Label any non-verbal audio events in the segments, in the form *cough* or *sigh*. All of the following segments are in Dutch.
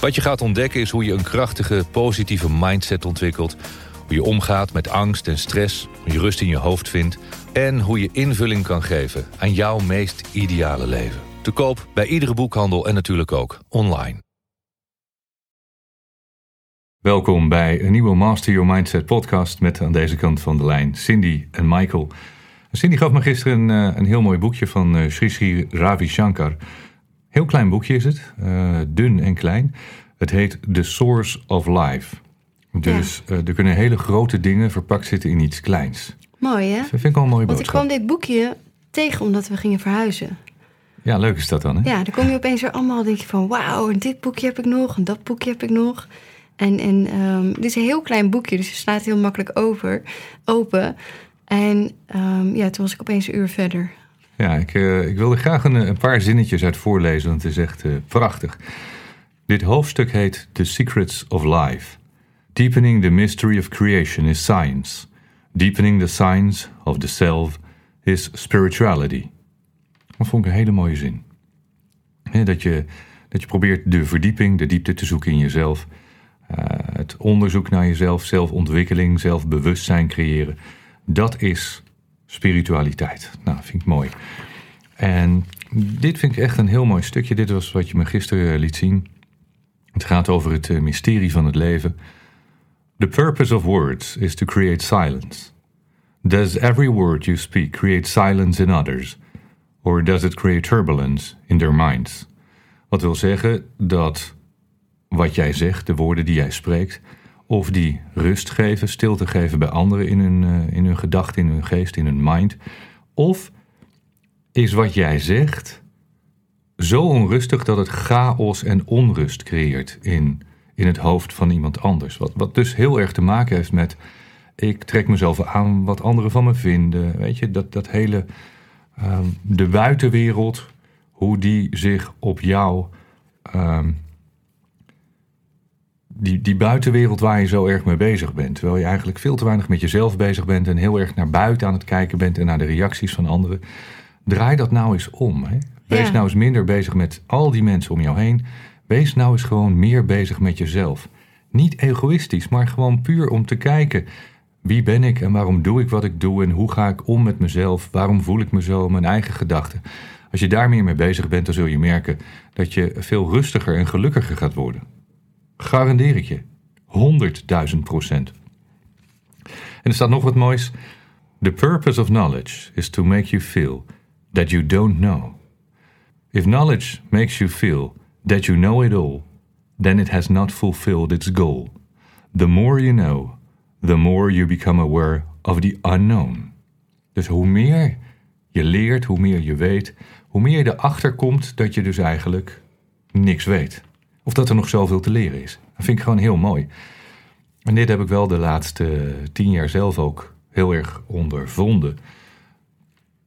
Wat je gaat ontdekken is hoe je een krachtige, positieve mindset ontwikkelt. Hoe je omgaat met angst en stress, hoe je rust in je hoofd vindt... en hoe je invulling kan geven aan jouw meest ideale leven. Te koop bij iedere boekhandel en natuurlijk ook online. Welkom bij een nieuwe Master Your Mindset podcast met aan deze kant van de lijn Cindy en Michael. Cindy gaf me gisteren een, eh, een heel mooi boekje van eh, Sri Sri Ravi Shankar. Heel klein boekje is het, uh, dun en klein. Het heet The Source of Life. Dus ja. er kunnen hele grote dingen verpakt zitten in iets kleins. Mooi hè? Dat vind ik wel een mooie Want boodschap. ik kwam dit boekje tegen omdat we gingen verhuizen. Ja, leuk is dat dan hè? Ja, dan kom je opeens weer allemaal, denk je van wauw, en dit boekje heb ik nog en dat boekje heb ik nog. En, en um, dit is een heel klein boekje, dus het slaat heel makkelijk over, open. En um, ja, toen was ik opeens een uur verder. Ja, ik, uh, ik wilde graag een, een, paar zinnetjes uit voorlezen, want het is echt uh, prachtig. Dit hoofdstuk heet The Secrets of Life. Deepening the mystery of creation is science. Deepening the science of the self is spirituality. Dat vond ik een hele mooie zin. Dat, je, dat je probeert de verdieping, de diepte te zoeken in jezelf. Uh, het onderzoek naar jezelf, zelfontwikkeling, zelfbewustzijn creëren. Dat is spiritualiteit. Nou, vind ik mooi. En dit vind ik echt een heel mooi stukje. Dit was wat je me gisteren liet zien. Het gaat over het mysterie van het leven. The purpose of words is to create silence. Does every word you speak create silence in others? Or does it create turbulence in their minds? Wat wil zeggen dat wat jij zegt, de woorden die jij spreekt, of die rust geven, stilte geven bij anderen in hun, uh, in hun gedachten, in hun geest, in hun mind. Of is wat jij zegt zo onrustig dat het chaos en onrust creëert in, in het hoofd van iemand anders. Wat, wat dus heel erg te maken heeft met ik trek mezelf aan wat anderen van me vinden. Weet je, dat, dat hele um, de buitenwereld, hoe die zich op jou. Um, die, die buitenwereld waar je zo erg mee bezig bent. Terwijl je eigenlijk veel te weinig met jezelf bezig bent en heel erg naar buiten aan het kijken bent en naar de reacties van anderen. Draai dat nou eens om. Hè? Wees ja. nou eens minder bezig met al die mensen om jou heen. Wees nou eens gewoon meer bezig met jezelf. Niet egoïstisch, maar gewoon puur om te kijken. Wie ben ik en waarom doe ik wat ik doe en hoe ga ik om met mezelf? Waarom voel ik me zo? Mijn eigen gedachten. Als je daar meer mee bezig bent, dan zul je merken dat je veel rustiger en gelukkiger gaat worden. Garandeer ik je. 100.000 procent. En er staat nog wat moois. The purpose of knowledge is to make you feel that you don't know. If knowledge makes you feel that you know it all, then it has not fulfilled its goal. The more you know, the more you become aware of the unknown. Dus hoe meer je leert, hoe meer je weet, hoe meer je erachter komt dat je dus eigenlijk niks weet. Of dat er nog zoveel te leren is. Dat vind ik gewoon heel mooi. En dit heb ik wel de laatste tien jaar zelf ook heel erg ondervonden.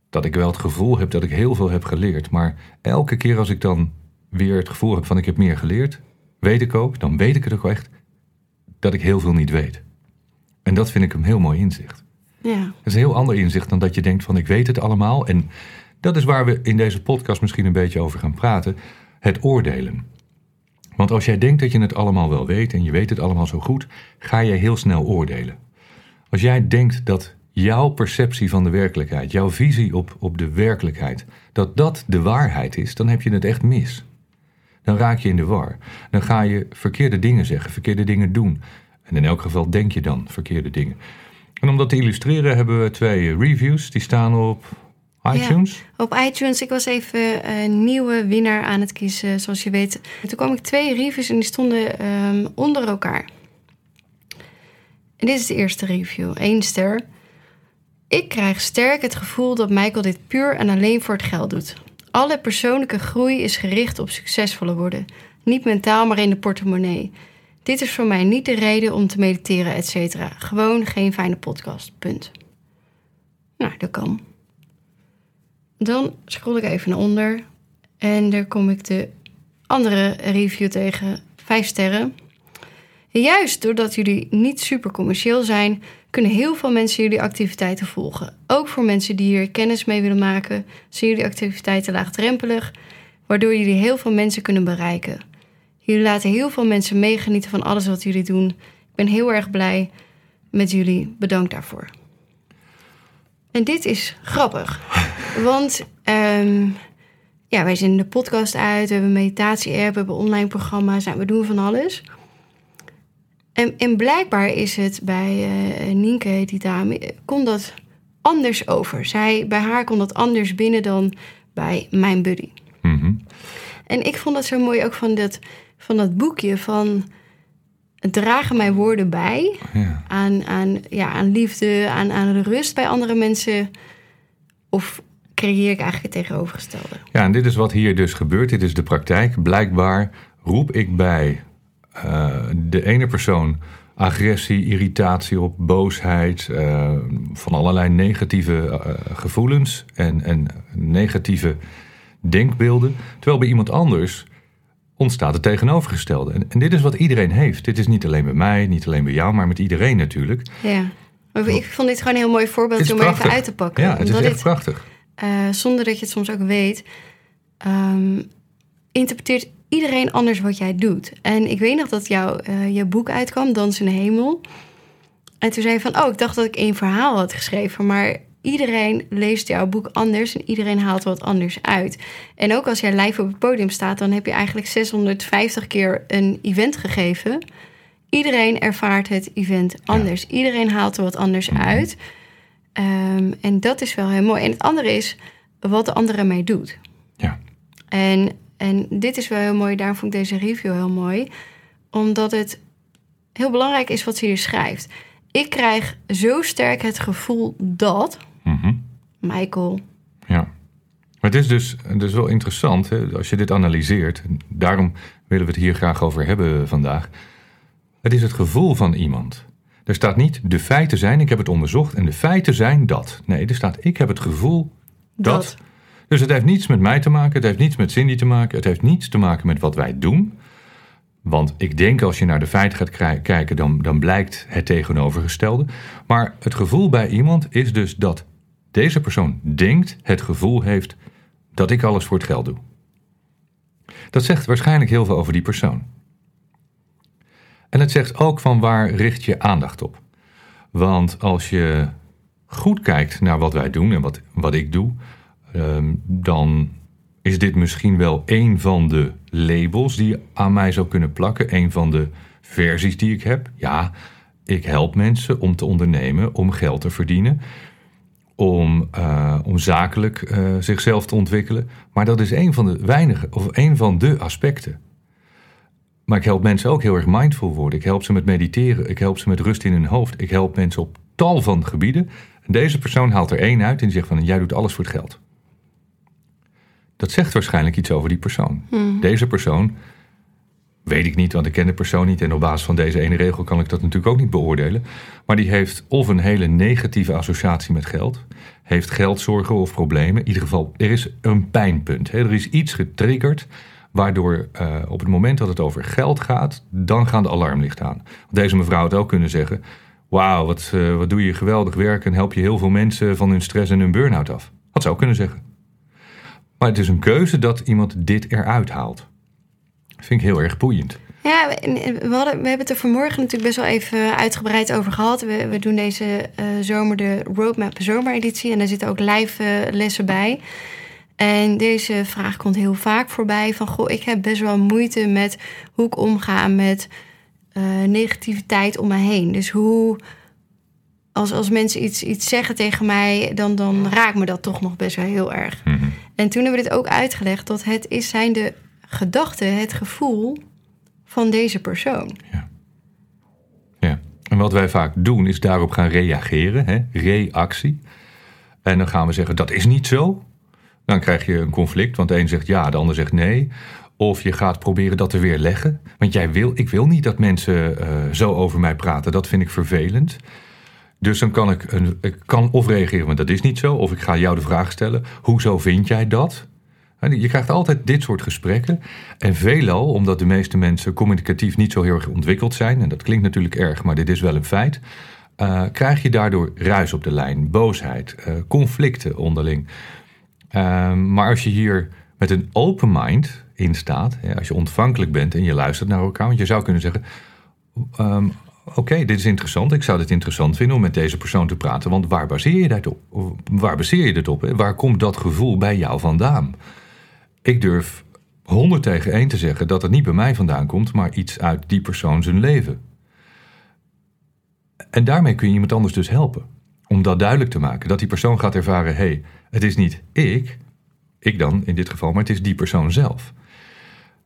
Dat ik wel het gevoel heb dat ik heel veel heb geleerd. Maar elke keer als ik dan weer het gevoel heb van ik heb meer geleerd, weet ik ook, dan weet ik het ook echt, dat ik heel veel niet weet. En dat vind ik een heel mooi inzicht. Ja. Dat is een heel ander inzicht dan dat je denkt van ik weet het allemaal. En dat is waar we in deze podcast misschien een beetje over gaan praten. Het oordelen. Want als jij denkt dat je het allemaal wel weet en je weet het allemaal zo goed, ga je heel snel oordelen. Als jij denkt dat jouw perceptie van de werkelijkheid, jouw visie op, op de werkelijkheid, dat dat de waarheid is, dan heb je het echt mis. Dan raak je in de war. Dan ga je verkeerde dingen zeggen, verkeerde dingen doen. En in elk geval denk je dan verkeerde dingen. En om dat te illustreren hebben we twee reviews. Die staan op iTunes. Ja, op iTunes. Ik was even een nieuwe winnaar aan het kiezen, zoals je weet. En toen kwam ik twee reviews en die stonden um, onder elkaar. En dit is de eerste review. Eén ster. Ik krijg sterk het gevoel dat Michael dit puur en alleen voor het geld doet. Alle persoonlijke groei is gericht op succesvoller worden. Niet mentaal, maar in de portemonnee. Dit is voor mij niet de reden om te mediteren, et cetera. Gewoon geen fijne podcast. Punt. Nou, dat kan. Dan scroll ik even naar onder. En daar kom ik de andere review tegen. Vijf sterren. Juist doordat jullie niet super commercieel zijn, kunnen heel veel mensen jullie activiteiten volgen. Ook voor mensen die hier kennis mee willen maken, zijn jullie activiteiten laagdrempelig, waardoor jullie heel veel mensen kunnen bereiken. Jullie laten heel veel mensen meegenieten van alles wat jullie doen. Ik ben heel erg blij met jullie. Bedankt daarvoor. En dit is grappig, want ehm, ja, wij zenden de podcast uit, we hebben een meditatie-app, we hebben online programma's, nou, we doen van alles. En, en blijkbaar is het bij uh, Nienke, die dame, kon dat anders over. Zij, bij haar kon dat anders binnen dan bij mijn buddy. Mhm. En ik vond dat zo mooi ook van dat, van dat boekje van... dragen mijn woorden bij Ja. aan, aan, ja, aan liefde, aan, aan rust bij andere mensen? Of creëer ik eigenlijk het tegenovergestelde? Ja, en dit is wat hier dus gebeurt. Dit is de praktijk. Blijkbaar roep ik bij eh, de ene persoon agressie, irritatie op, boosheid, eh, van allerlei negatieve eh, gevoelens en, en negatieve denkbeelden. Terwijl bij iemand anders ontstaat het tegenovergestelde. En, en dit is wat iedereen heeft. Dit is niet alleen bij mij, niet alleen bij jou, maar met iedereen natuurlijk. Ja. Maar ik vond dit gewoon een heel mooi voorbeeld om even uit te pakken. Ja, het is echt dit, prachtig. eh, zonder dat je het soms ook weet, ehm, interpreteert iedereen anders wat jij doet. En ik weet nog dat jouw eh, je boek uitkwam, Dans in de Hemel. En toen zei je van, oh, ik dacht dat ik één verhaal had geschreven. Maar iedereen leest jouw boek anders en iedereen haalt wat anders uit. En ook als jij live op het podium staat, dan heb je eigenlijk 650 keer een event gegeven. Iedereen ervaart het event anders. Iedereen haalt er wat anders uit. Ehm, en dat is wel heel mooi. En het andere is wat de andere mee doet. Ja. En, en dit is wel heel mooi, daarom vond ik deze review heel mooi. Omdat het heel belangrijk is wat ze hier schrijft. Ik krijg zo sterk het gevoel dat. Michael, Ja. Maar het is dus, het is wel interessant hè, als je dit analyseert. Daarom willen we het hier graag over hebben vandaag. Het is het gevoel van iemand. Er staat niet de feiten zijn, ik heb het onderzocht en de feiten zijn dat. Nee, er staat ik heb het gevoel dat. Dat. Dus het heeft niets met mij te maken, het heeft niets met Cindy te maken, het heeft niets te maken met wat wij doen. Want ik denk als je naar de feiten gaat kijken, dan, dan blijkt het tegenovergestelde. Maar het gevoel bij iemand is dus dat deze persoon denkt, het gevoel heeft dat ik alles voor het geld doe. Dat zegt waarschijnlijk heel veel over die persoon. En het zegt ook van waar richt je aandacht op. Want als je goed kijkt naar wat wij doen en wat, wat ik doe, ehm, dan is dit misschien wel een van de labels die je aan mij zou kunnen plakken. Een van de versies die ik heb. Ja, ik help mensen om te ondernemen, om geld te verdienen. Om, eh, om zakelijk eh, zichzelf te ontwikkelen. Maar dat is een van de weinige, of een van de aspecten. Maar ik help mensen ook heel erg mindful worden. Ik help ze met mediteren. Ik help ze met rust in hun hoofd. Ik help mensen op tal van gebieden. En deze persoon haalt er één uit en die zegt van... jij doet alles voor het geld. Dat zegt waarschijnlijk iets over die persoon. Deze persoon, weet ik niet, want ik ken de persoon niet... en op basis van deze ene regel kan ik dat natuurlijk ook niet beoordelen. Maar die heeft of een hele negatieve associatie met geld... heeft geldzorgen of problemen. In ieder geval, er is een pijnpunt. Hè? Er is iets getriggerd... Waardoor eh, op het moment dat het over geld gaat, dan gaan de alarmlichten aan. Deze mevrouw had ook kunnen zeggen: Wauw, wat, eh, wat doe je geweldig werk en help je heel veel mensen van hun stress en hun burn-out af. Had ze ook kunnen zeggen. Maar het is een keuze dat iemand dit eruit haalt. Vind ik heel erg boeiend. Ja, we, en- en we, hadden, we hebben het er vanmorgen natuurlijk best wel even uitgebreid over gehad. We, we doen deze eh, zomer de Roadmap zomereditie en daar zitten ook live eh, lessen bij. En deze vraag komt heel vaak voorbij van... goh, ik heb best wel moeite met hoe ik omga met eh, negativiteit om me heen. Dus hoe... Als, als mensen iets, iets zeggen tegen mij, dan, dan raakt me dat toch nog best wel heel erg. En toen hebben we dit ook uitgelegd... dat het is zijn de gedachten, het gevoel van deze persoon. Ja. En wat wij vaak doen is daarop gaan reageren, hè? reactie. En dan gaan we zeggen dat is niet zo. Dan krijg je een conflict, want de een zegt ja, de ander zegt nee. Of je gaat proberen dat te weerleggen. Want jij wil, ik wil niet dat mensen uh, zo over mij praten. Dat vind ik vervelend. Dus dan kan ik, een, ik kan of reageren, maar dat is niet zo. Of ik ga jou de vraag stellen: hoezo vind jij dat? Je krijgt altijd dit soort gesprekken. En veelal, omdat de meeste mensen communicatief niet zo heel erg ontwikkeld zijn, en dat klinkt natuurlijk erg, maar dit is wel een feit, uh, krijg je daardoor ruis op de lijn, boosheid, uh, conflicten onderling. Uh, maar als je hier met een open mind in staat, als je ontvankelijk bent en je luistert naar elkaar, want je zou kunnen zeggen: um, Oké, dit is interessant. Ik zou het interessant vinden om met deze persoon te praten. Want waar baseer je dat op? Waar baseer je dit op? Waar komt dat gevoel bij jou vandaan? Ik durf 100 tegen 1 te zeggen dat het niet bij mij vandaan komt, maar iets uit die persoon zijn leven. En daarmee kun je iemand anders dus helpen. Om dat duidelijk te maken. Dat die persoon gaat ervaren: hé, hey, het is niet ik, ik dan in dit geval, maar het is die persoon zelf.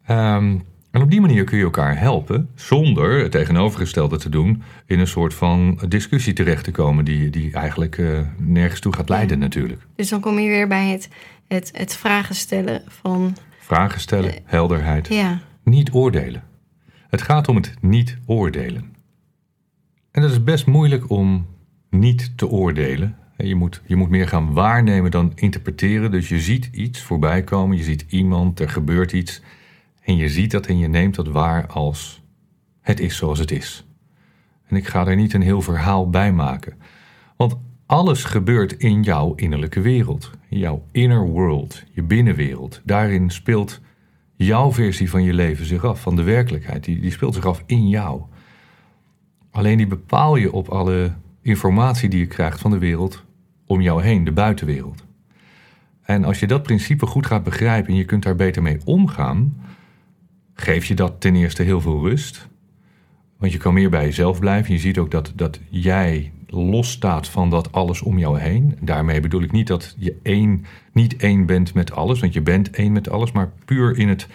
Um, en op die manier kun je elkaar helpen zonder het tegenovergestelde te doen in een soort van discussie terecht te komen die, die eigenlijk uh, nergens toe gaat leiden natuurlijk. Dus dan kom je weer bij het, het, het vragen stellen van... Vragen stellen, uh, helderheid. Ja. Niet oordelen. Het gaat om het niet oordelen. En dat is best moeilijk om niet te oordelen. Je moet, je moet meer gaan waarnemen dan interpreteren. Dus je ziet iets voorbij komen, je ziet iemand, er gebeurt iets... En je ziet dat en je neemt dat waar als het is zoals het is. En ik ga er niet een heel verhaal bij maken. Want alles gebeurt in jouw innerlijke wereld. Jouw inner world, je binnenwereld. Daarin speelt jouw versie van je leven zich af, van de werkelijkheid. Die, die speelt zich af in jou. Alleen die bepaal je op alle informatie die je krijgt van de wereld om jou heen, de buitenwereld. En als je dat principe goed gaat begrijpen en je kunt daar beter mee omgaan, geef je dat ten eerste heel veel rust. Want je kan meer bij jezelf blijven. Je ziet ook dat, dat jij losstaat van dat alles om jou heen. Daarmee bedoel ik niet dat je één, niet één bent met alles, want je bent één met alles, maar puur in het,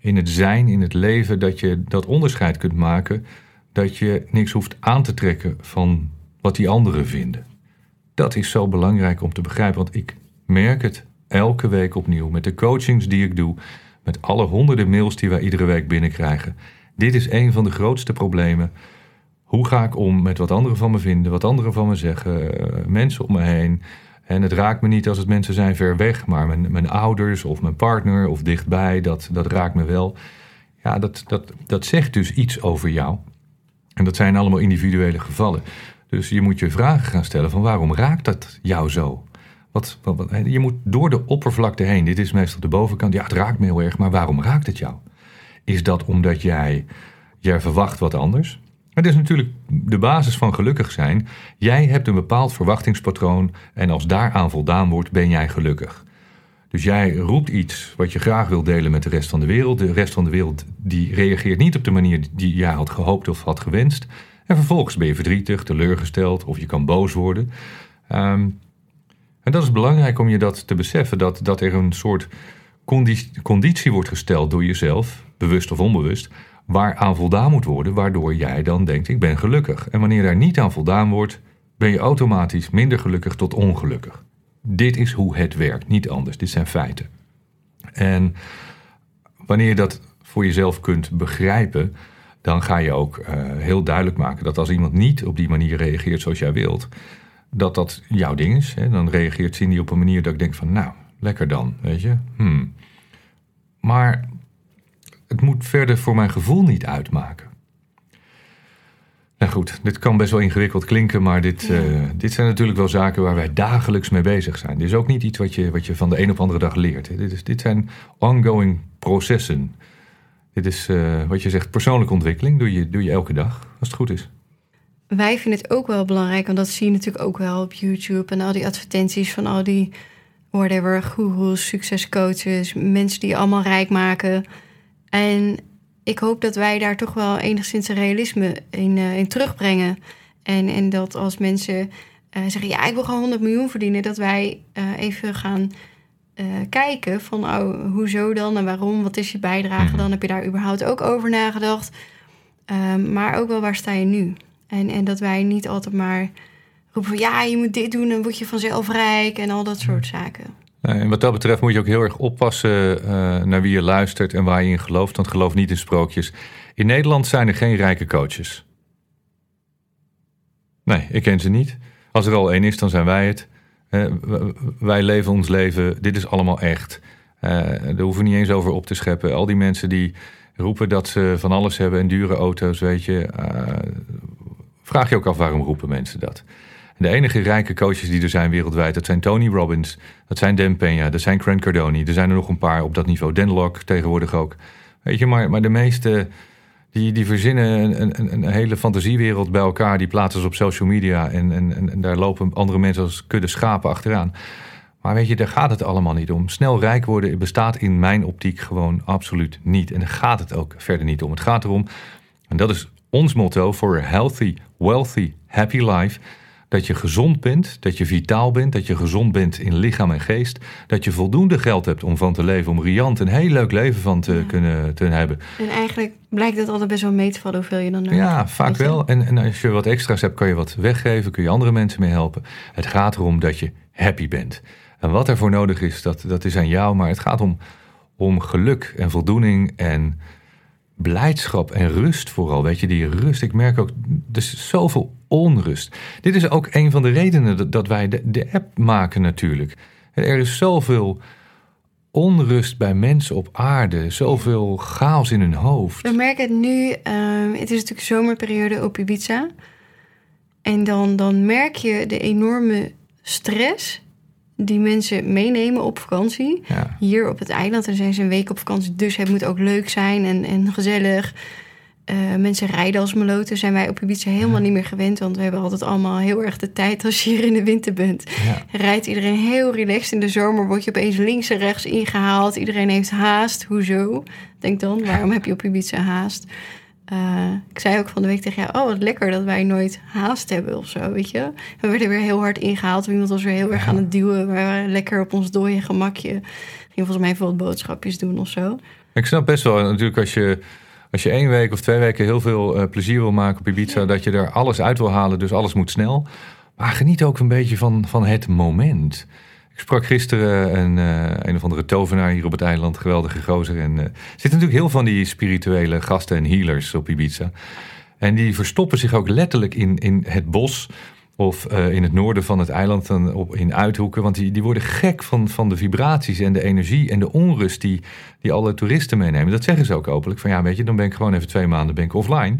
in het zijn, in het leven, dat je dat onderscheid kunt maken. Dat je niks hoeft aan te trekken van wat die anderen vinden. Dat is zo belangrijk om te begrijpen, want ik merk het elke week opnieuw met de coachings die ik doe met alle honderden mails die wij iedere week binnenkrijgen. Dit is een van de grootste problemen. Hoe ga ik om met wat anderen van me vinden, wat anderen van me zeggen, uh, mensen om me heen. En het raakt me niet als het mensen zijn ver weg, maar mijn, mijn ouders of mijn partner of dichtbij, dat, dat raakt me wel. Ja, dat, dat, dat zegt dus iets over jou. En dat zijn allemaal individuele gevallen. Dus je moet je vragen gaan stellen van waarom raakt dat jou zo? Je moet door de oppervlakte heen. Dit is meestal de bovenkant. Ja, het raakt me heel erg, maar waarom raakt het jou? Is dat omdat jij, jij verwacht wat anders? Het is natuurlijk de basis van gelukkig zijn. Jij hebt een bepaald verwachtingspatroon en als daaraan voldaan wordt, ben jij gelukkig. Dus jij roept iets wat je graag wil delen met de rest van de wereld. De rest van de wereld die reageert niet op de manier die jij had gehoopt of had gewenst. En vervolgens ben je verdrietig, teleurgesteld of je kan boos worden. Um, en dat is belangrijk om je dat te beseffen, dat, dat er een soort conditie, wordt gesteld door jezelf, bewust of onbewust, waaraan voldaan moet worden, waardoor jij dan denkt, ik ben gelukkig. En wanneer daar niet aan voldaan wordt, ben je automatisch minder gelukkig tot ongelukkig. Dit is hoe het werkt, niet anders. Dit zijn feiten. En wanneer je dat voor jezelf kunt begrijpen, dan ga je ook uh, heel duidelijk maken dat als iemand niet op die manier reageert zoals jij wilt, dat dat jouw ding is. Hè? Dan reageert Cindy op een manier dat ik denk van, nou, lekker dan, weet je. Hmm. Maar het moet verder voor mijn gevoel niet uitmaken. Nou goed, dit kan best wel ingewikkeld klinken, maar dit, uh, dit zijn natuurlijk wel zaken waar wij dagelijks mee bezig zijn. Dit is ook niet iets wat je, wat je van de een op andere dag leert. Hè. Dit, is, dit zijn ongoing processen. Dit is uh, wat je zegt, persoonlijke ontwikkeling doe je, doe je elke dag, als het goed is wij vinden het ook wel belangrijk, want dat zie je natuurlijk ook wel op YouTube en al die advertenties van al die whatever, gurus, succescoaches, mensen die allemaal rijk maken. En ik hoop dat wij daar toch wel enigszins een realisme in, uh, in terugbrengen. En, en dat als mensen uh, zeggen, ja, ik wil gewoon 100 miljoen verdienen, dat wij uh, even gaan kijken van, oh, hoezo dan en waarom? Wat is je bijdrage? Mhm. Dan heb je daar überhaupt ook over nagedacht. Ehm, maar ook wel, waar sta je nu? En, en dat wij niet altijd maar roepen van ja, je moet dit doen en word je vanzelf rijk en al dat soort zaken. En wat dat betreft moet je ook heel erg oppassen uh, naar wie je luistert en waar je in gelooft. Want geloof niet in sprookjes. In Nederland zijn er geen rijke coaches. Nee, ik ken ze niet. Als er al één is, dan zijn wij het. Uh, wij leven ons leven. Dit is allemaal echt. Uh, daar hoeven we niet eens over op te scheppen. Al die mensen die roepen dat ze van alles hebben en dure auto's, weet je. Vraag je ook af waarom roepen mensen dat? De enige rijke coaches die er zijn wereldwijd, dat zijn Tony Robbins, dat zijn Dan Peña, dat zijn Grant Cardone. Er zijn er nog een paar op dat niveau. Dan tegenwoordig ook. Weet je, maar, maar de meeste, die, die verzinnen een, een, een hele fantasiewereld bij elkaar. Die plaatsen ze op social media en, en, en daar lopen andere mensen als kudde schapen achteraan. Maar weet je, daar gaat het allemaal niet om. Snel rijk worden bestaat in mijn optiek gewoon absoluut niet. En daar gaat het ook verder niet om. Het gaat erom, en dat is ons motto, a healthy, wealthy, happy life dat je gezond bent, dat je vitaal bent, dat je gezond bent in lichaam en geest, dat je voldoende geld hebt om van te leven, om riant een heel leuk leven van te kunnen te hebben. En eigenlijk blijkt het altijd best wel mee te vallen hoeveel je dan nodig Ja, vaak wel. En, en als je wat extra's hebt, kan je wat weggeven, kun je andere mensen mee helpen. Het gaat erom dat je happy bent. En wat ervoor nodig is, dat, dat is aan jou, maar het gaat om, om geluk en voldoening en blijdschap en rust vooral. Weet je, die rust. Ik merk ook, is zoveel onrust. Dit is ook een van de redenen dat, wij de, de app maken natuurlijk. Er is zoveel onrust bij mensen op aarde. Zoveel chaos in hun hoofd. We merken het nu. Ehm, het is natuurlijk zomerperiode op Ibiza. En dan, dan merk je de enorme stress die mensen meenemen op vakantie. Hier op het eiland. En zijn ze een week op vakantie. Dus het moet ook leuk zijn en, en gezellig. Uh, mensen rijden als meloten. Zijn wij op Ibiza helemaal niet meer gewend. Want we hebben altijd allemaal heel erg de tijd als je hier in de winter bent. Ja. Rijdt iedereen heel relaxed. In de zomer word je opeens links en rechts ingehaald. Iedereen heeft haast. Hoezo? Denk dan, waarom heb je op Ibiza haast? Uh, ik zei ook van de week tegen jou: Oh, wat lekker dat wij nooit haast hebben of zo. Weet je, we werden weer heel hard ingehaald. Iemand was weer heel erg aan het duwen. We waren lekker op ons dode gemakje. Ging volgens mij veel boodschapjes doen of zo. Ik snap best wel natuurlijk als je. Als je één week of twee weken heel veel uh, plezier wil maken op Ibiza, dat je er alles uit wil halen, dus alles moet snel. Maar geniet ook een beetje van, van het moment. Ik sprak gisteren een, uh, een of andere tovenaar hier op het eiland, geweldige gozer. En uh, er zitten natuurlijk heel van die spirituele gasten en healers op Ibiza. En die verstoppen zich ook letterlijk in, in het bos of uh, in het noorden van het eiland, dan op, in uithoeken. Want die, die worden gek van, van de vibraties en de energie en de onrust die, die alle toeristen meenemen. Dat zeggen ze ook openlijk. Van ja, weet je, dan ben ik gewoon even twee maanden ben ik offline.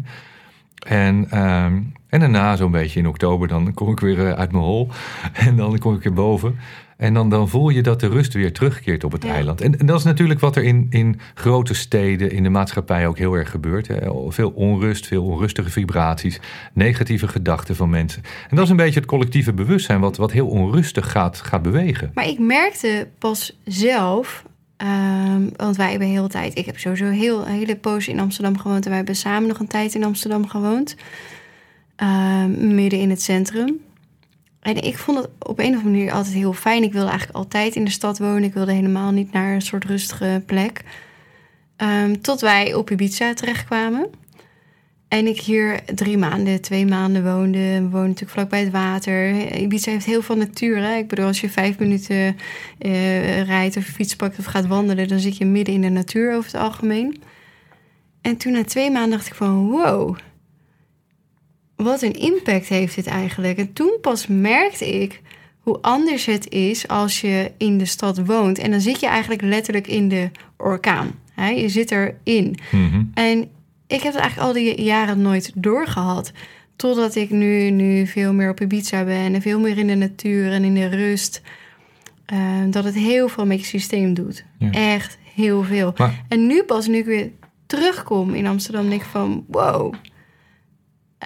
En, ehm, en daarna, zo'n beetje in oktober, dan kom ik weer uit mijn hol. *laughs* En dan kom ik weer boven. En dan, dan voel je dat de rust weer terugkeert op het eiland. En, en, dat is natuurlijk wat er in, in grote steden, in de maatschappij ook heel erg gebeurt. Hè. Veel onrust, veel onrustige vibraties, negatieve gedachten van mensen. En dat is een beetje het collectieve bewustzijn wat, wat heel onrustig gaat, gaat bewegen. Maar ik merkte pas zelf, ehm, want wij hebben heel tijd. Ik heb sowieso heel, een hele poos in Amsterdam gewoond. En wij hebben samen nog een tijd in Amsterdam gewoond. Ehm, midden in het centrum. En ik vond het op een of andere manier altijd heel fijn. Ik wilde eigenlijk altijd in de stad wonen. Ik wilde helemaal niet naar een soort rustige plek. Ehm, tot wij op Ibiza terechtkwamen. En ik hier drie maanden, twee maanden woonde. We woonden natuurlijk vlakbij het water. Ibiza heeft heel veel natuur. Hè? Ik bedoel, als je vijf minuten uh, rijdt of fiets pakt of gaat wandelen... dan zit je midden in de natuur over het algemeen. En toen na twee maanden dacht ik van... wow, wat een impact heeft dit eigenlijk? En toen pas merkte ik hoe anders het is als je in de stad woont. En dan zit je eigenlijk letterlijk in de orkaan. Hè? Je zit erin. Mm En ik heb het eigenlijk al die jaren nooit doorgehad. Totdat ik nu, nu veel meer op Ibiza ben en veel meer in de natuur en in de rust. Uh, dat het heel veel met je systeem doet. Echt heel veel. En nu pas, nu ik weer terugkom in Amsterdam, denk ik van wow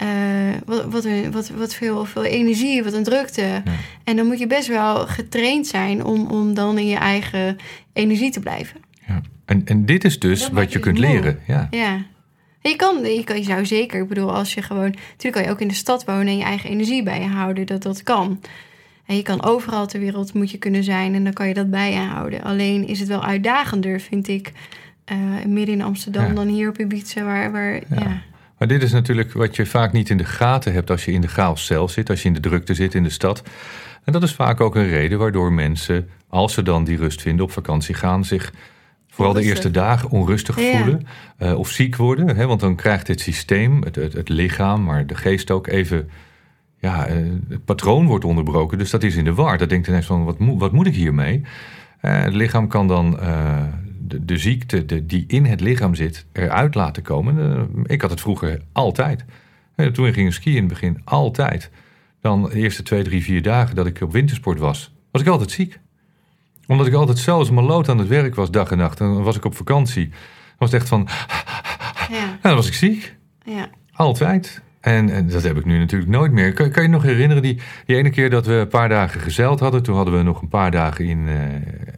uh, wat, wat, wat, wat veel, veel energie, wat een drukte. En dan moet je best wel getraind zijn om, om dan in je eigen energie te blijven. Ja. En, en dit is dus wat je kunt leren. Ja. ja. Je kan, je kan, je zou zeker, ik bedoel, als je gewoon, natuurlijk kan je ook in de stad wonen en je eigen energie bij je houden, dat dat kan. En je kan overal ter wereld moet je kunnen zijn en dan kan je dat bij je houden. Alleen is het wel uitdagender, vind ik, uh, midden in Amsterdam dan hier op Ibiza, waar, waar ja Maar dit is natuurlijk wat je vaak niet in de gaten hebt als je in de chaos zelf zit, als je in de drukte zit in de stad. En dat is vaak ook een reden waardoor mensen, als ze dan die rust vinden, op vakantie gaan, zich vooral de eerste dagen onrustig Ja. voelen eh, of ziek worden. Hè? Want dan krijgt het systeem, het, het, het lichaam, maar de geest ook even. Ja, eh, het patroon wordt onderbroken, dus dat is in de war. Dat denkt ineens van, wat, moet- wat moet ik hiermee? Eh, het lichaam kan dan eh, de, de ziekte de, die in het lichaam zit eruit laten komen. Eh, ik had het vroeger altijd. Eh, toen ik ging skiën in het begin, altijd. Dan de eerste twee, drie, vier dagen dat ik op wintersport was, was ik altijd ziek. Omdat ik altijd een maloot aan het werk was, dag en nacht. En dan was ik op vakantie. Dan was het echt van, Ja, ja, dan was ik ziek. ja. Altijd. En, en dat heb ik nu natuurlijk nooit meer. Kan, kan je nog herinneren die, die ene keer dat we een paar dagen gezeild hadden? Toen hadden we nog een paar dagen in eh,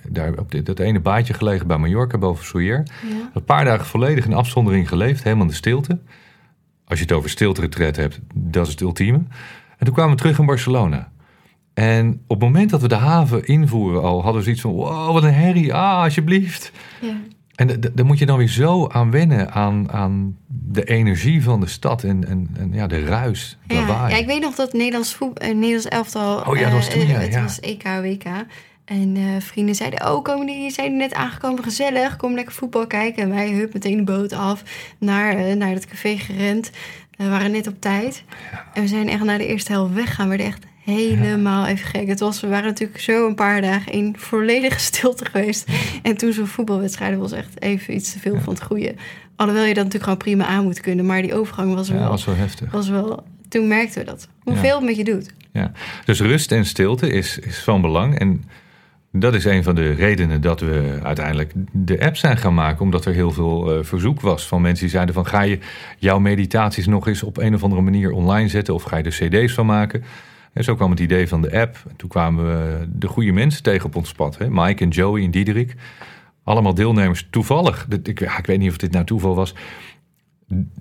daar op dit- dat ene baadje gelegen bij Mallorca boven Souier. ja. Een paar dagen volledig in afzondering geleefd, helemaal in de stilte. Als je het over stilte-retreat hebt, dat is het ultieme. En toen kwamen we terug in Barcelona. En op het moment dat we de haven invoeren al, hadden we zoiets van... wow, wat een herrie, ah, alsjeblieft. ja. En daar moet je dan weer zo aan wennen, aan, aan de energie van de stad en, en, en ja, de ruis, Ja, lawaai. ja, ik weet nog dat Nederlands, voet, eh, Nederlands elftal... Oh ja, dat was eh, toen, ja, Het ja. was EK, WK. En eh, vrienden zeiden, oh, komen die zijn net aangekomen, gezellig. Kom lekker voetbal kijken. En wij, hup, meteen de boot af naar, naar het café gerend. We waren net op tijd. En we zijn echt naar de eerste helft weggaan. We werden echt helemaal even gek. Het was, we waren natuurlijk zo een paar dagen in volledige stilte geweest. En toen zo'n voetbalwedstrijd was echt even iets te veel van het goede. Alhoewel je dat natuurlijk gewoon prima aan moet kunnen. Maar die overgang was ja, wel dat was wel heftig. was wel, toen merkten we dat. Hoeveel het met je doet. Ja. Dus rust en stilte is, is van belang. En dat is een van de redenen dat we uiteindelijk de app zijn gaan maken. Omdat er heel veel eh, verzoek was van mensen die zeiden van... ga je jouw meditaties nog eens op een of andere manier online zetten... of ga je er cd's van maken? En zo kwam het idee van de app. En toen kwamen we de goede mensen tegen op ons pad. Hè? Mike en Joey en Diederik. Allemaal deelnemers toevallig. Ik, ik weet niet of dit nou toeval was.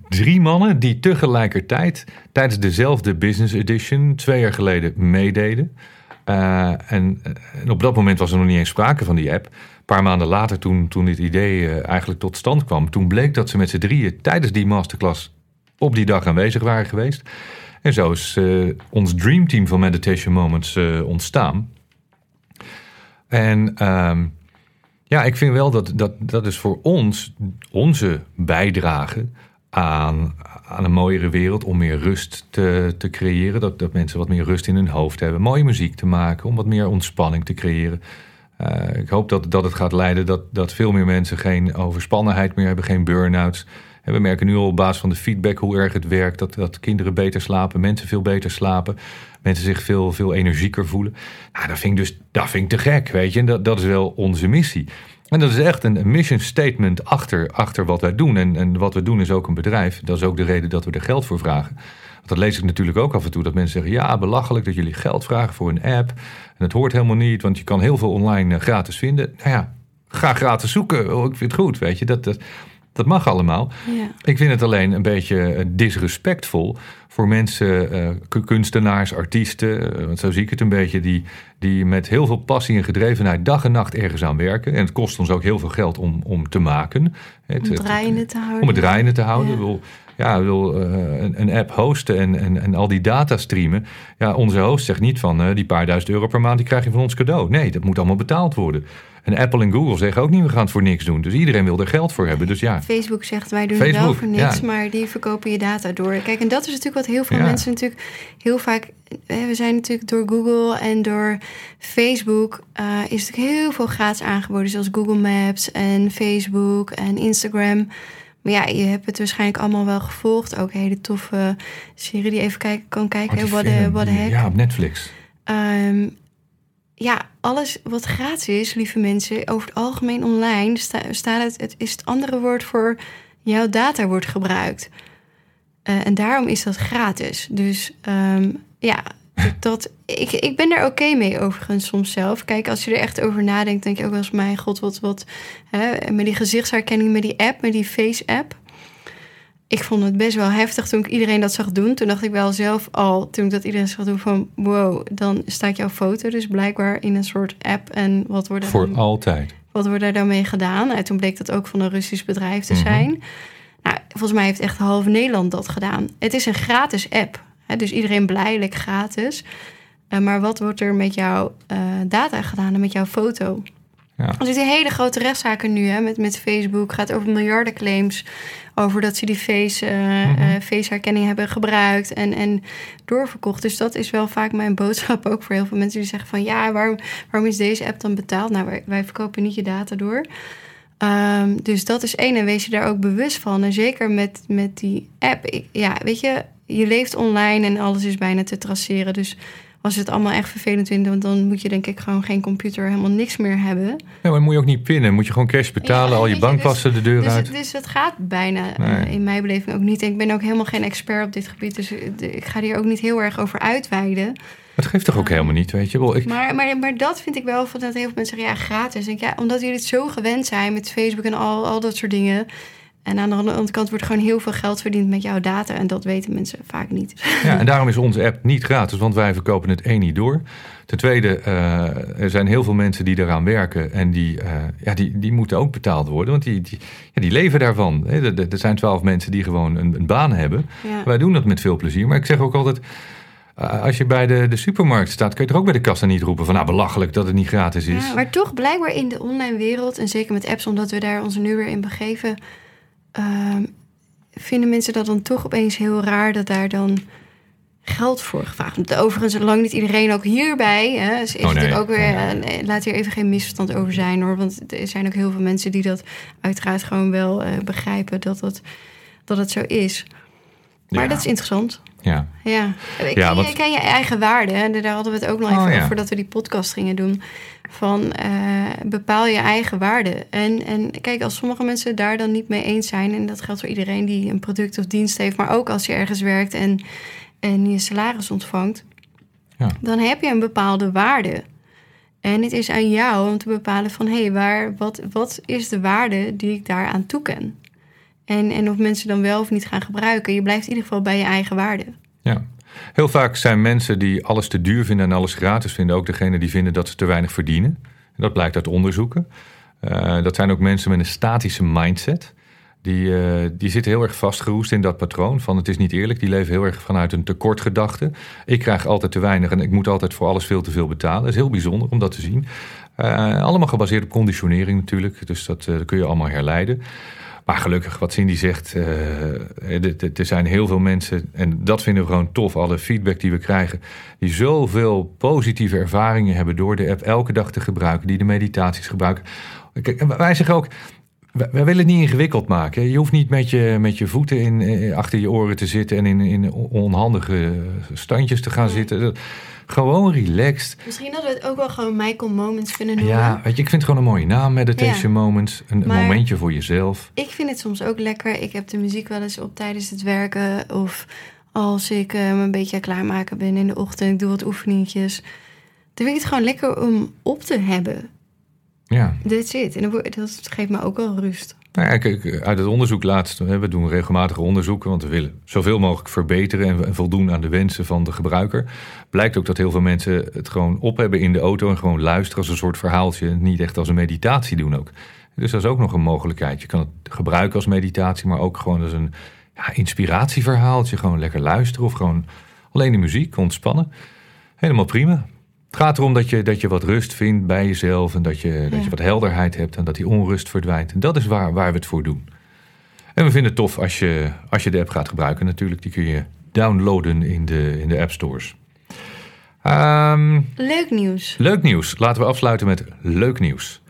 Drie mannen die tegelijkertijd tijdens dezelfde business edition twee jaar geleden meededen. Eh, en, en op dat moment was er nog niet eens sprake van die app. Een paar maanden later, toen, toen dit idee eh, eigenlijk tot stand kwam, toen bleek dat ze met z'n drieën tijdens die masterclass op die dag aanwezig waren geweest. En zo is eh, ons dreamteam van Meditation Moments eh, ontstaan. En ehm, ja, ik vind wel dat, dat dat is voor ons onze bijdrage aan, aan een mooiere wereld om meer rust te, te creëren. Dat, dat mensen wat meer rust in hun hoofd hebben. Mooie muziek te maken, om wat meer ontspanning te creëren. Eh, ik hoop dat, dat het gaat leiden dat, dat veel meer mensen geen overspannenheid meer hebben, geen burn-outs. We merken nu al op basis van de feedback hoe erg het werkt. Dat, dat kinderen beter slapen, mensen veel beter slapen. Mensen zich veel, veel energieker voelen. Nou, dat vind ik dus dat vind ik te gek, weet je. En dat, dat is wel onze missie. En dat is echt een mission statement achter, achter wat wij doen. En, en wat we doen is ook een bedrijf. Dat is ook de reden dat we er geld voor vragen. Want dat lees ik natuurlijk ook af en toe. Dat mensen zeggen, ja, belachelijk dat jullie geld vragen voor een app. En het hoort helemaal niet, want je kan heel veel online eh, gratis vinden. Nou ja, ga gratis zoeken. Oh, ik vind het goed, weet je. Dat, dat, dat mag allemaal. Ja. Ik vind het alleen een beetje disrespectvol voor mensen, eh, ku- kunstenaars, artiesten, eh, want zo zie ik het een beetje, die, die met heel veel passie en gedrevenheid dag en nacht ergens aan werken. En het kost ons ook heel veel geld om, om te maken. Het, Om het- draaiende te houden. om het draaiende te houden. Ja. Wil, ja, wil eh, een, een app hosten en, en, en al die data streamen. Ja, onze host zegt niet van die paar duizend euro per maand die krijg je van ons cadeau. Nee, dat moet allemaal betaald worden. En Apple en Google zeggen ook niet, we gaan het voor niks doen. Dus iedereen wil er geld voor hebben. Dus ja, Facebook zegt wij doen het wel voor niks, ja. maar die verkopen je data door. Kijk, en dat is natuurlijk wat heel veel Ja. mensen natuurlijk heel vaak. We zijn natuurlijk door Google en door Facebook eh, is natuurlijk heel veel gratis aangeboden, zoals Google Maps en Facebook en Instagram. Maar ja, je hebt het waarschijnlijk allemaal wel gevolgd. Ook hele toffe serie die even kijken, kan kijken. Oh, die What heck. Ja, op Netflix. Ehm, ja, alles wat gratis is, lieve mensen, over het algemeen online sta- staat het, het is het andere woord voor jouw data wordt gebruikt. Eh, en daarom is dat gratis. Dus ehm, ja, *laughs* dat, ik, ik ben er oké mee overigens soms zelf. Kijk, als je er echt over nadenkt, denk je ook wel eens, mijn god, wat, wat, hè, met die gezichtsherkenning, met die app, met die face-app. Ik vond het best wel heftig toen ik iedereen dat zag doen. Toen dacht ik wel zelf al, toen ik dat iedereen zag doen, van wow, dan staat jouw foto dus blijkbaar in een soort app. En wat wordt er, Voor dan, altijd. wat wordt er dan mee gedaan? En toen bleek dat ook van een Russisch bedrijf te Mhm. zijn. Nou, volgens mij heeft echt half Nederland dat gedaan. Het is een gratis app. Hè, dus iedereen blij, lekker gratis. Uh, maar wat wordt er met jouw uh, data gedaan en met jouw foto? Ja. Er zitten hele grote rechtszaken nu hè, met, met Facebook. gaat over miljarden claims. Over dat ze die face, uh, mm -hmm. faceherkenning hebben gebruikt en, en doorverkocht. Dus dat is wel vaak mijn boodschap ook voor heel veel mensen die zeggen van ja, waarom, waarom is deze app dan betaald? Nou, wij, wij verkopen niet je data door. Um, dus dat is één. En wees je daar ook bewust van. En zeker met, met die app. Ik, ja, weet je, je leeft online en alles is bijna te traceren. Dus als je het allemaal echt vervelend vindt, want dan moet je denk ik gewoon geen computer, helemaal niks meer hebben. Ja, maar dan moet je ook niet pinnen. Moet je gewoon cash betalen, ja, al je bankpassen dus, de deur dus, uit. Dus het gaat bijna nee. uh, in mijn beleving ook niet. En ik ben ook helemaal geen expert op dit gebied, dus ik ga hier ook niet heel erg over uitweiden. Het geeft toch ook helemaal niet, weet je wel. Ik... Maar, maar, maar dat vind ik wel, van dat heel veel mensen zeggen, ja, gratis. En ja, omdat jullie het zo gewend zijn met Facebook en al, al dat soort dingen. En aan de andere kant wordt gewoon heel veel geld verdiend met jouw data. En dat weten mensen vaak niet. Ja, en daarom is onze app niet gratis, want wij verkopen het één niet door. Ten tweede, uh, er zijn heel veel mensen die eraan werken. En die, uh, ja, die, die moeten ook betaald worden, want die, die, ja, die leven daarvan. Er zijn twaalf mensen die gewoon een, een baan hebben. Ja. Wij doen dat met veel plezier. Maar ik zeg ook altijd. Uh, als je bij de, de supermarkt staat, kun je er ook bij de kassa niet roepen van nou belachelijk dat het niet gratis is. Ja, maar toch blijkbaar in de online wereld, en zeker met apps, omdat we daar ons nu weer in begeven, uh, vinden mensen dat dan toch opeens heel raar dat daar dan geld voor gevraagd wordt. Overigens, lang niet iedereen ook hierbij. Hè, is Oh, nee. ook weer, Nee. eh, laat hier even geen misverstand over zijn hoor. Want er zijn ook heel veel mensen die dat uiteraard gewoon wel eh, begrijpen dat, dat, dat het zo is. Maar Ja. dat is interessant. Ja. Ja, ken, Ja, je, ken je eigen waarde? hè? Daar hadden we het ook nog Oh, even ja. over voordat we die podcast gingen doen. Van eh, bepaal je eigen waarde. En, en kijk, als sommige mensen daar dan niet mee eens zijn, en dat geldt voor iedereen die een product of dienst heeft, maar ook als je ergens werkt en, en je salaris ontvangt, Ja. dan heb je een bepaalde waarde. En het is aan jou om te bepalen van hé, hey, waar, wat, wat is de waarde die ik daaraan toeken? En, en of mensen dan wel of niet gaan gebruiken. Je blijft in ieder geval bij je eigen waarde. Ja. Heel vaak zijn mensen die alles te duur vinden en alles gratis vinden ook degene die vinden dat ze te weinig verdienen. En dat blijkt uit onderzoeken. Eh, dat zijn ook mensen met een statische mindset. Die, eh, die zitten heel erg vastgeroest in dat patroon van het is niet eerlijk. Die leven heel erg vanuit een tekortgedachte. Ik krijg altijd te weinig en ik moet altijd voor alles veel te veel betalen. Dat is heel bijzonder om dat te zien. Eh, allemaal gebaseerd op conditionering natuurlijk. Dus dat kun je allemaal herleiden. Maar gelukkig, wat Cindy zegt, eh, er- er zijn heel veel mensen, en dat vinden we gewoon tof, alle feedback die we krijgen, die zoveel positieve ervaringen hebben door de app elke dag te gebruiken, die de meditaties gebruiken. Kijk, wij zeggen ook, wij, willen het niet ingewikkeld maken. Je hoeft niet met je, met je voeten in, eh, achter je oren te zitten en in, in onhandige standjes te gaan zitten. Dat- Gewoon relaxed. Misschien hadden we het ook wel gewoon Michael Moments kunnen noemen. Ja, weet je, ik vind het gewoon een mooie naam, Meditation Moments. Een, Maar- momentje voor jezelf. Ik vind het soms ook lekker. Ik heb de muziek wel eens op tijdens het werken. Of als ik eh, me een beetje klaarmaken ben in de ochtend. Ik doe wat oefeningetjes. Dan vind ik het gewoon lekker om op te hebben. Ja. That's it. En dat geeft me ook wel rust. Nou kijk, uit het onderzoek laatst, we doen regelmatige onderzoeken, want we willen zoveel mogelijk verbeteren en, en voldoen aan de wensen van de gebruiker. Blijkt ook dat heel veel mensen het gewoon op hebben in de auto en gewoon luisteren als een soort verhaaltje, niet echt als een meditatie doen ook. Dus dat is ook nog een mogelijkheid. Je kan het gebruiken als meditatie, maar ook gewoon als een ja, inspiratieverhaaltje. Gewoon lekker luisteren of gewoon alleen de muziek, ontspannen. Helemaal prima. Het gaat erom dat je, dat je wat rust vindt bij jezelf en dat je, dat je wat helderheid hebt en dat die onrust verdwijnt. En dat is waar, waar we het voor doen. En we vinden het tof als je, als je de app gaat gebruiken natuurlijk. Die kun je downloaden in de, in de app stores. Ehm, Leuk nieuws. Leuk nieuws. Laten we afsluiten met leuk nieuws.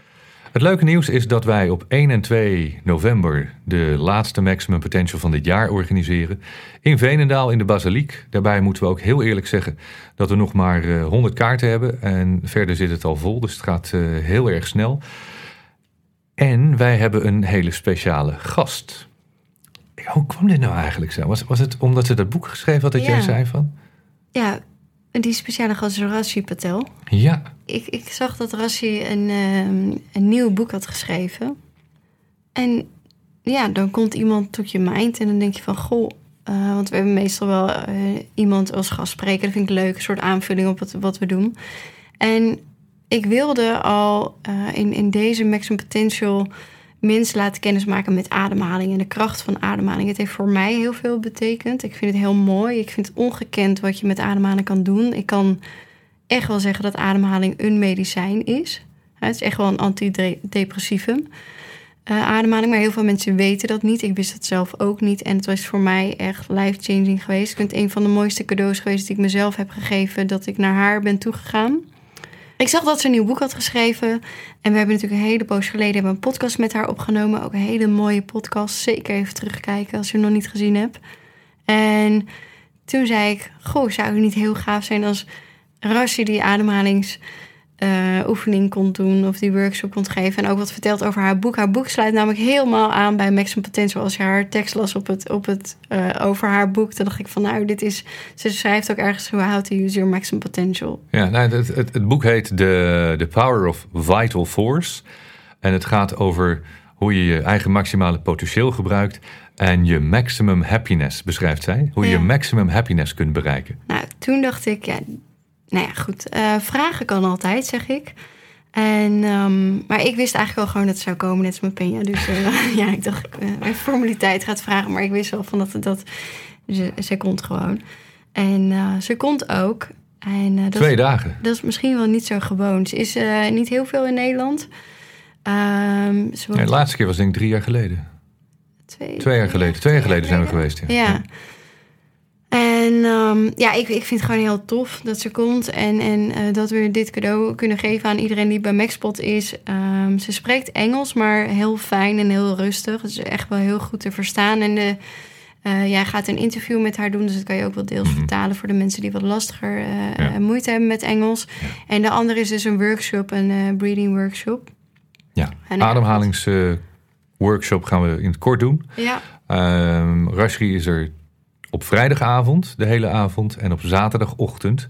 Het leuke nieuws is dat wij op 1 en 2 november de laatste Maximum Potential van dit jaar organiseren. In Veenendaal in de Basiliek. Daarbij moeten we ook heel eerlijk zeggen dat we nog maar eh, 100 kaarten hebben. En verder zit het al vol, dus het gaat eh, heel erg snel. En wij hebben een hele speciale gast. Hoe kwam dit nou eigenlijk zo? Was, was het omdat ze dat boek geschreven had dat jij zei van? Ja, die speciale gast Rassi Patel. Ja, Ik, ik zag dat Rassi een, ehm, een nieuw boek had geschreven. En ja, dan komt iemand tot je mind en dan denk je van... Goh, eh, want we hebben meestal wel eh, iemand als gastspreker. Dat vind ik leuk, een soort aanvulling op wat, wat we doen. En ik wilde al eh, in, in deze Maximum Potential mensen laten kennismaken met ademhaling en de kracht van ademhaling. Het heeft voor mij heel veel betekend. Ik vind het heel mooi. Ik vind het ongekend wat je met ademhaling kan doen. Ik kan echt wel zeggen dat ademhaling een medicijn is. Het is echt wel een antidepressivum. Uh, ademhaling, maar heel veel mensen weten dat niet. Ik wist het zelf ook niet. En het was voor mij echt life-changing geweest. Ik vind het een van de mooiste cadeaus geweest die ik mezelf heb gegeven, dat ik naar haar ben toegegaan. Ik zag dat ze een nieuw boek had geschreven. En we hebben natuurlijk een hele poos geleden een podcast met haar opgenomen. Ook een hele mooie podcast. Zeker even terugkijken als je hem nog niet gezien hebt. En toen zei ik, goh, zou het niet heel gaaf zijn als Rasje die ademhalings uh, oefening kon doen of die workshop kon geven. En ook wat verteld over haar boek. Haar boek sluit namelijk helemaal aan bij Maximum Potential. Als je haar tekst las op het, op het, uh, over haar boek, dan dacht ik van nou, dit is. Ze schrijft ook ergens How to Use Your Maximum Potential. Ja, nou, het, het, het boek heet The, The Power of Vital Force. En het gaat over hoe je je eigen maximale potentieel gebruikt. En je maximum happiness beschrijft zij. Hoe je je maximum happiness kunt bereiken. Nou, toen dacht ik, ja, nou ja, goed. Uh, vragen kan altijd, zeg ik. En, um, maar ik wist eigenlijk wel gewoon dat het zou komen, net als met Peña. Dus uh, *laughs* ja, ik dacht, ik uh, formaliteit gaat vragen. Maar ik wist wel van dat, dat ze, ze komt gewoon. En ze komt ook. En, dat, Twee dagen? Dat is misschien wel niet zo gewoon. Ze is niet heel veel in Nederland. Um, de laatste keer was denk ik drie jaar geleden. Twee, Twee jaar geleden. Twee jaar geleden zijn we geweest. ja. ja. En um, ja, ik, ik vind het gewoon heel tof dat ze komt. En, en uh, dat we dit cadeau kunnen geven aan iedereen die bij Maxpot is. Um, ze spreekt Engels, maar heel fijn en heel rustig. Het is echt wel heel goed te verstaan. En de, uh, jij gaat een interview met haar doen, dus dat kan je ook wel deels -hmm. vertalen voor de mensen die wat lastiger uh, ja. moeite hebben met Engels. Ja. En de andere is dus een workshop, een breathing workshop. Ja, ademhalingsworkshop gaan we in het kort doen. Ja. Um, Rashri is er op vrijdagavond de hele avond en op zaterdagochtend.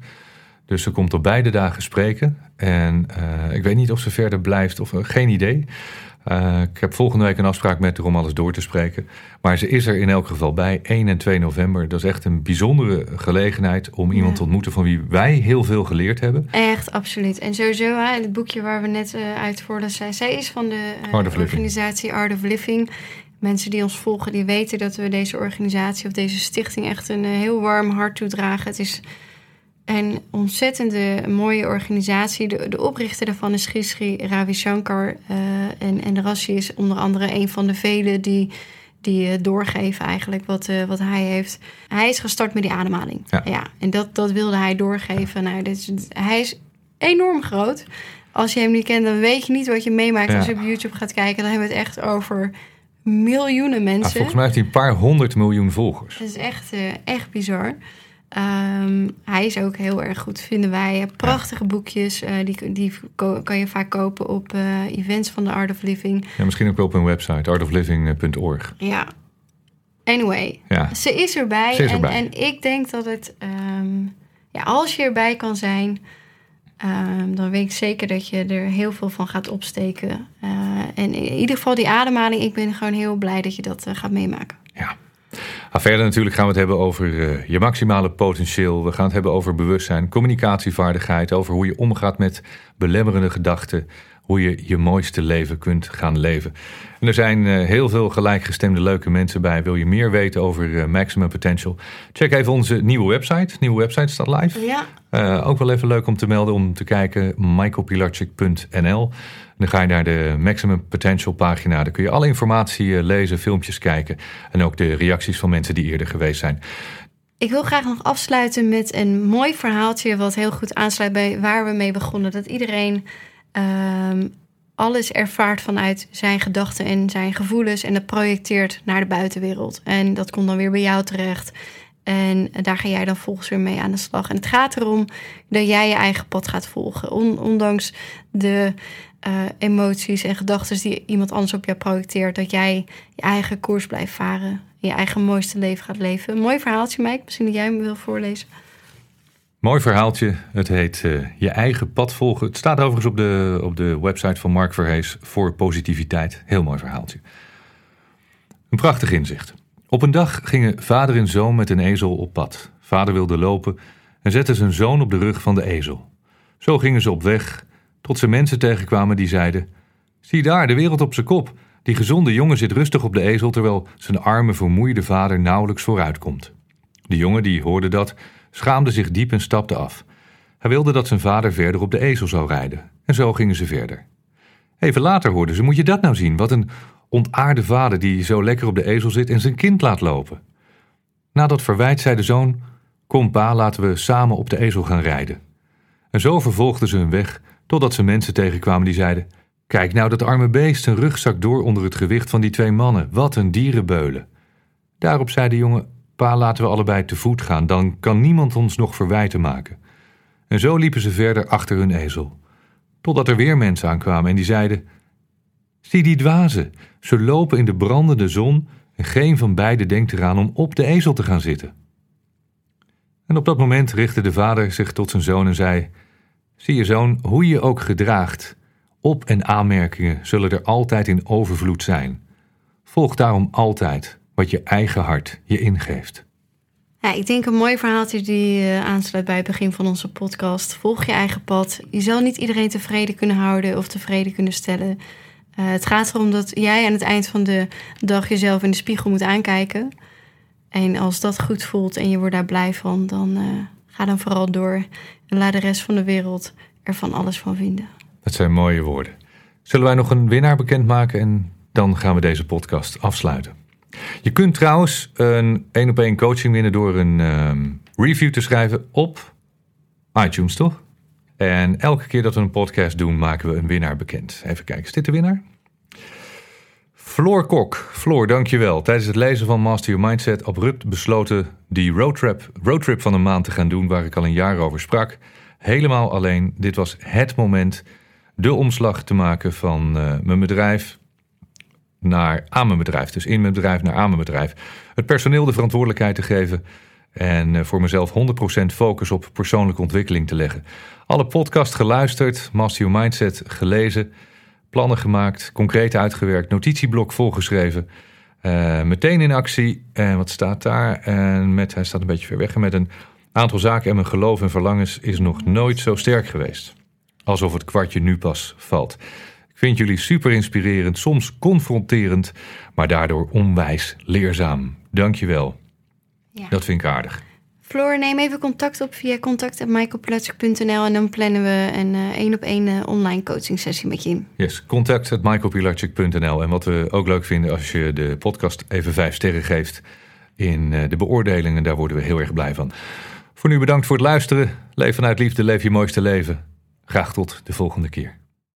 Dus ze komt op beide dagen spreken. En uh, ik weet niet of ze verder blijft of uh, geen idee. Uh, ik heb volgende week een afspraak met haar om alles door te spreken. Maar ze is er in elk geval bij, 1 en 2 november. Dat is echt een bijzondere gelegenheid om iemand ja. te ontmoeten van wie wij heel veel geleerd hebben. Echt, absoluut. En sowieso, hè, het boekje waar we net uit zij is van de Art organisatie Art of Living mensen die ons volgen, die weten dat we deze organisatie of deze stichting echt een heel warm hart toedragen. Het is een ontzettende mooie organisatie. De, de oprichter daarvan is Gishri Ravi Shankar. Uh, en, en Rashi is onder andere een van de velen die, die uh, doorgeven eigenlijk wat, uh, wat hij heeft. Hij is gestart met die ademhaling. Ja. ja en dat, dat wilde hij doorgeven. Nou, dit is, hij is enorm groot. Als je hem niet kent, dan weet je niet wat je meemaakt. Ja. Als je op YouTube gaat kijken, dan hebben we het echt over miljoenen mensen. Ah, volgens mij heeft hij een paar honderd miljoen volgers. Dat is echt, uh, echt bizar. Um, hij is ook heel erg goed, vinden wij. Prachtige ja. boekjes, uh, die, die kan je vaak kopen op uh, events van de Art of Living. Ja, misschien ook wel op hun website, artofliving.org. Ja. Anyway, ja. ze is erbij. Ze is erbij. En, en ik denk dat het, um, ja, als je erbij kan zijn, Um, dan weet ik zeker dat je er heel veel van gaat opsteken. Uh, en in ieder geval die ademhaling, ik ben gewoon heel blij dat je dat uh, gaat meemaken. Ja. Maar verder natuurlijk gaan we het hebben over uh, je maximale potentieel. We gaan het hebben over bewustzijn, communicatievaardigheid, over hoe je omgaat met belemmerende gedachten, hoe je je mooiste leven kunt gaan leven. En er zijn uh, heel veel gelijkgestemde leuke mensen bij. Wil je meer weten over uh, Maximum Potential? Check even onze nieuwe website. Nieuwe website staat live. Ja. Uh, ook wel even leuk om te melden, om te kijken. michaelpilarczyk.nl Dan ga je naar de Maximum Potential pagina. Daar kun je alle informatie lezen, filmpjes kijken. En ook de reacties van mensen die eerder geweest zijn. Ik wil graag nog afsluiten met een mooi verhaaltje... wat heel goed aansluit bij waar we mee begonnen. Dat iedereen... Um, alles ervaart vanuit zijn gedachten en zijn gevoelens en dat projecteert naar de buitenwereld. En dat komt dan weer bij jou terecht. En daar ga jij dan volgens weer mee aan de slag. En het gaat erom dat jij je eigen pad gaat volgen. On, ondanks de uh, emoties en gedachten die iemand anders op jou projecteert. Dat jij je eigen koers blijft varen. Je eigen mooiste leven gaat leven. Mooi verhaaltje, Mike. Misschien dat jij me wil voorlezen. Mooi verhaaltje. Het heet uh, Je eigen pad volgen. Het staat overigens op de, op de website van Mark Verhees voor positiviteit. Heel mooi verhaaltje. Een prachtig inzicht. Op een dag gingen vader en zoon met een ezel op pad. Vader wilde lopen en zette zijn zoon op de rug van de ezel. Zo gingen ze op weg tot ze mensen tegenkwamen die zeiden: Zie daar, de wereld op zijn kop. Die gezonde jongen zit rustig op de ezel terwijl zijn arme, vermoeide vader nauwelijks vooruitkomt. De jongen die hoorde dat, schaamde zich diep en stapte af. Hij wilde dat zijn vader verder op de ezel zou rijden. En zo gingen ze verder. Even later hoorden ze: Moet je dat nou zien? Wat een ontaarde vader die zo lekker op de ezel zit en zijn kind laat lopen. Na dat verwijt zei de zoon: Kom pa, laten we samen op de ezel gaan rijden. En zo vervolgden ze hun weg totdat ze mensen tegenkwamen die zeiden: Kijk nou dat arme beest, een rugzak door onder het gewicht van die twee mannen. Wat een dierenbeulen. Daarop zei de jongen: Pa, laten we allebei te voet gaan, dan kan niemand ons nog verwijten maken. En zo liepen ze verder achter hun ezel. Totdat er weer mensen aankwamen en die zeiden: Zie die dwazen, ze lopen in de brandende zon en geen van beiden denkt eraan om op de ezel te gaan zitten. En op dat moment richtte de vader zich tot zijn zoon en zei: Zie je zoon, hoe je ook gedraagt, op- en aanmerkingen zullen er altijd in overvloed zijn. Volg daarom altijd wat je eigen hart je ingeeft. Ja, ik denk een mooi verhaaltje die uh, aansluit bij het begin van onze podcast. Volg je eigen pad. Je zal niet iedereen tevreden kunnen houden of tevreden kunnen stellen. Uh, het gaat erom dat jij aan het eind van de dag jezelf in de spiegel moet aankijken. En als dat goed voelt en je wordt daar blij van, dan uh, ga dan vooral door. En laat de rest van de wereld er van alles van vinden. Dat zijn mooie woorden. Zullen wij nog een winnaar bekendmaken en dan gaan we deze podcast afsluiten. Je kunt trouwens een één op één coaching winnen door een um, review te schrijven op iTunes, toch? En elke keer dat we een podcast doen, maken we een winnaar bekend. Even kijken, is dit de winnaar? Floor Kok. Floor, dankjewel. Tijdens het lezen van Master Your Mindset abrupt besloten die roadtrip, roadtrip van een maand te gaan doen waar ik al een jaar over sprak. Helemaal alleen. Dit was het moment de omslag te maken van uh, mijn bedrijf naar aan mijn bedrijf. Dus in mijn bedrijf naar aan mijn bedrijf. Het personeel de verantwoordelijkheid te geven. En uh, voor mezelf 100% focus op persoonlijke ontwikkeling te leggen. Alle podcast geluisterd, Master Your Mindset gelezen, plannen gemaakt, concreet uitgewerkt, notitieblok volgeschreven. Uh, meteen in actie. En wat staat daar? En met, hij staat een beetje ver weg. En met een aantal zaken en mijn geloof en verlangens is nog nooit zo sterk geweest. Alsof het kwartje nu pas valt. Ik vind jullie super inspirerend, soms confronterend, maar daardoor onwijs leerzaam. Dankjewel. Ja. Dat vind ik aardig. Floor, neem even contact op via contact.michaelplatschik.nl en dan plannen we een één op één online coaching sessie met je in. Yes, contact.michaelpilatschik.nl en wat we ook leuk vinden als je de podcast even vijf sterren geeft in de beoordelingen, daar worden we heel erg blij van. Voor nu bedankt voor het luisteren. Leef vanuit liefde, leef je mooiste leven. Graag tot de volgende keer.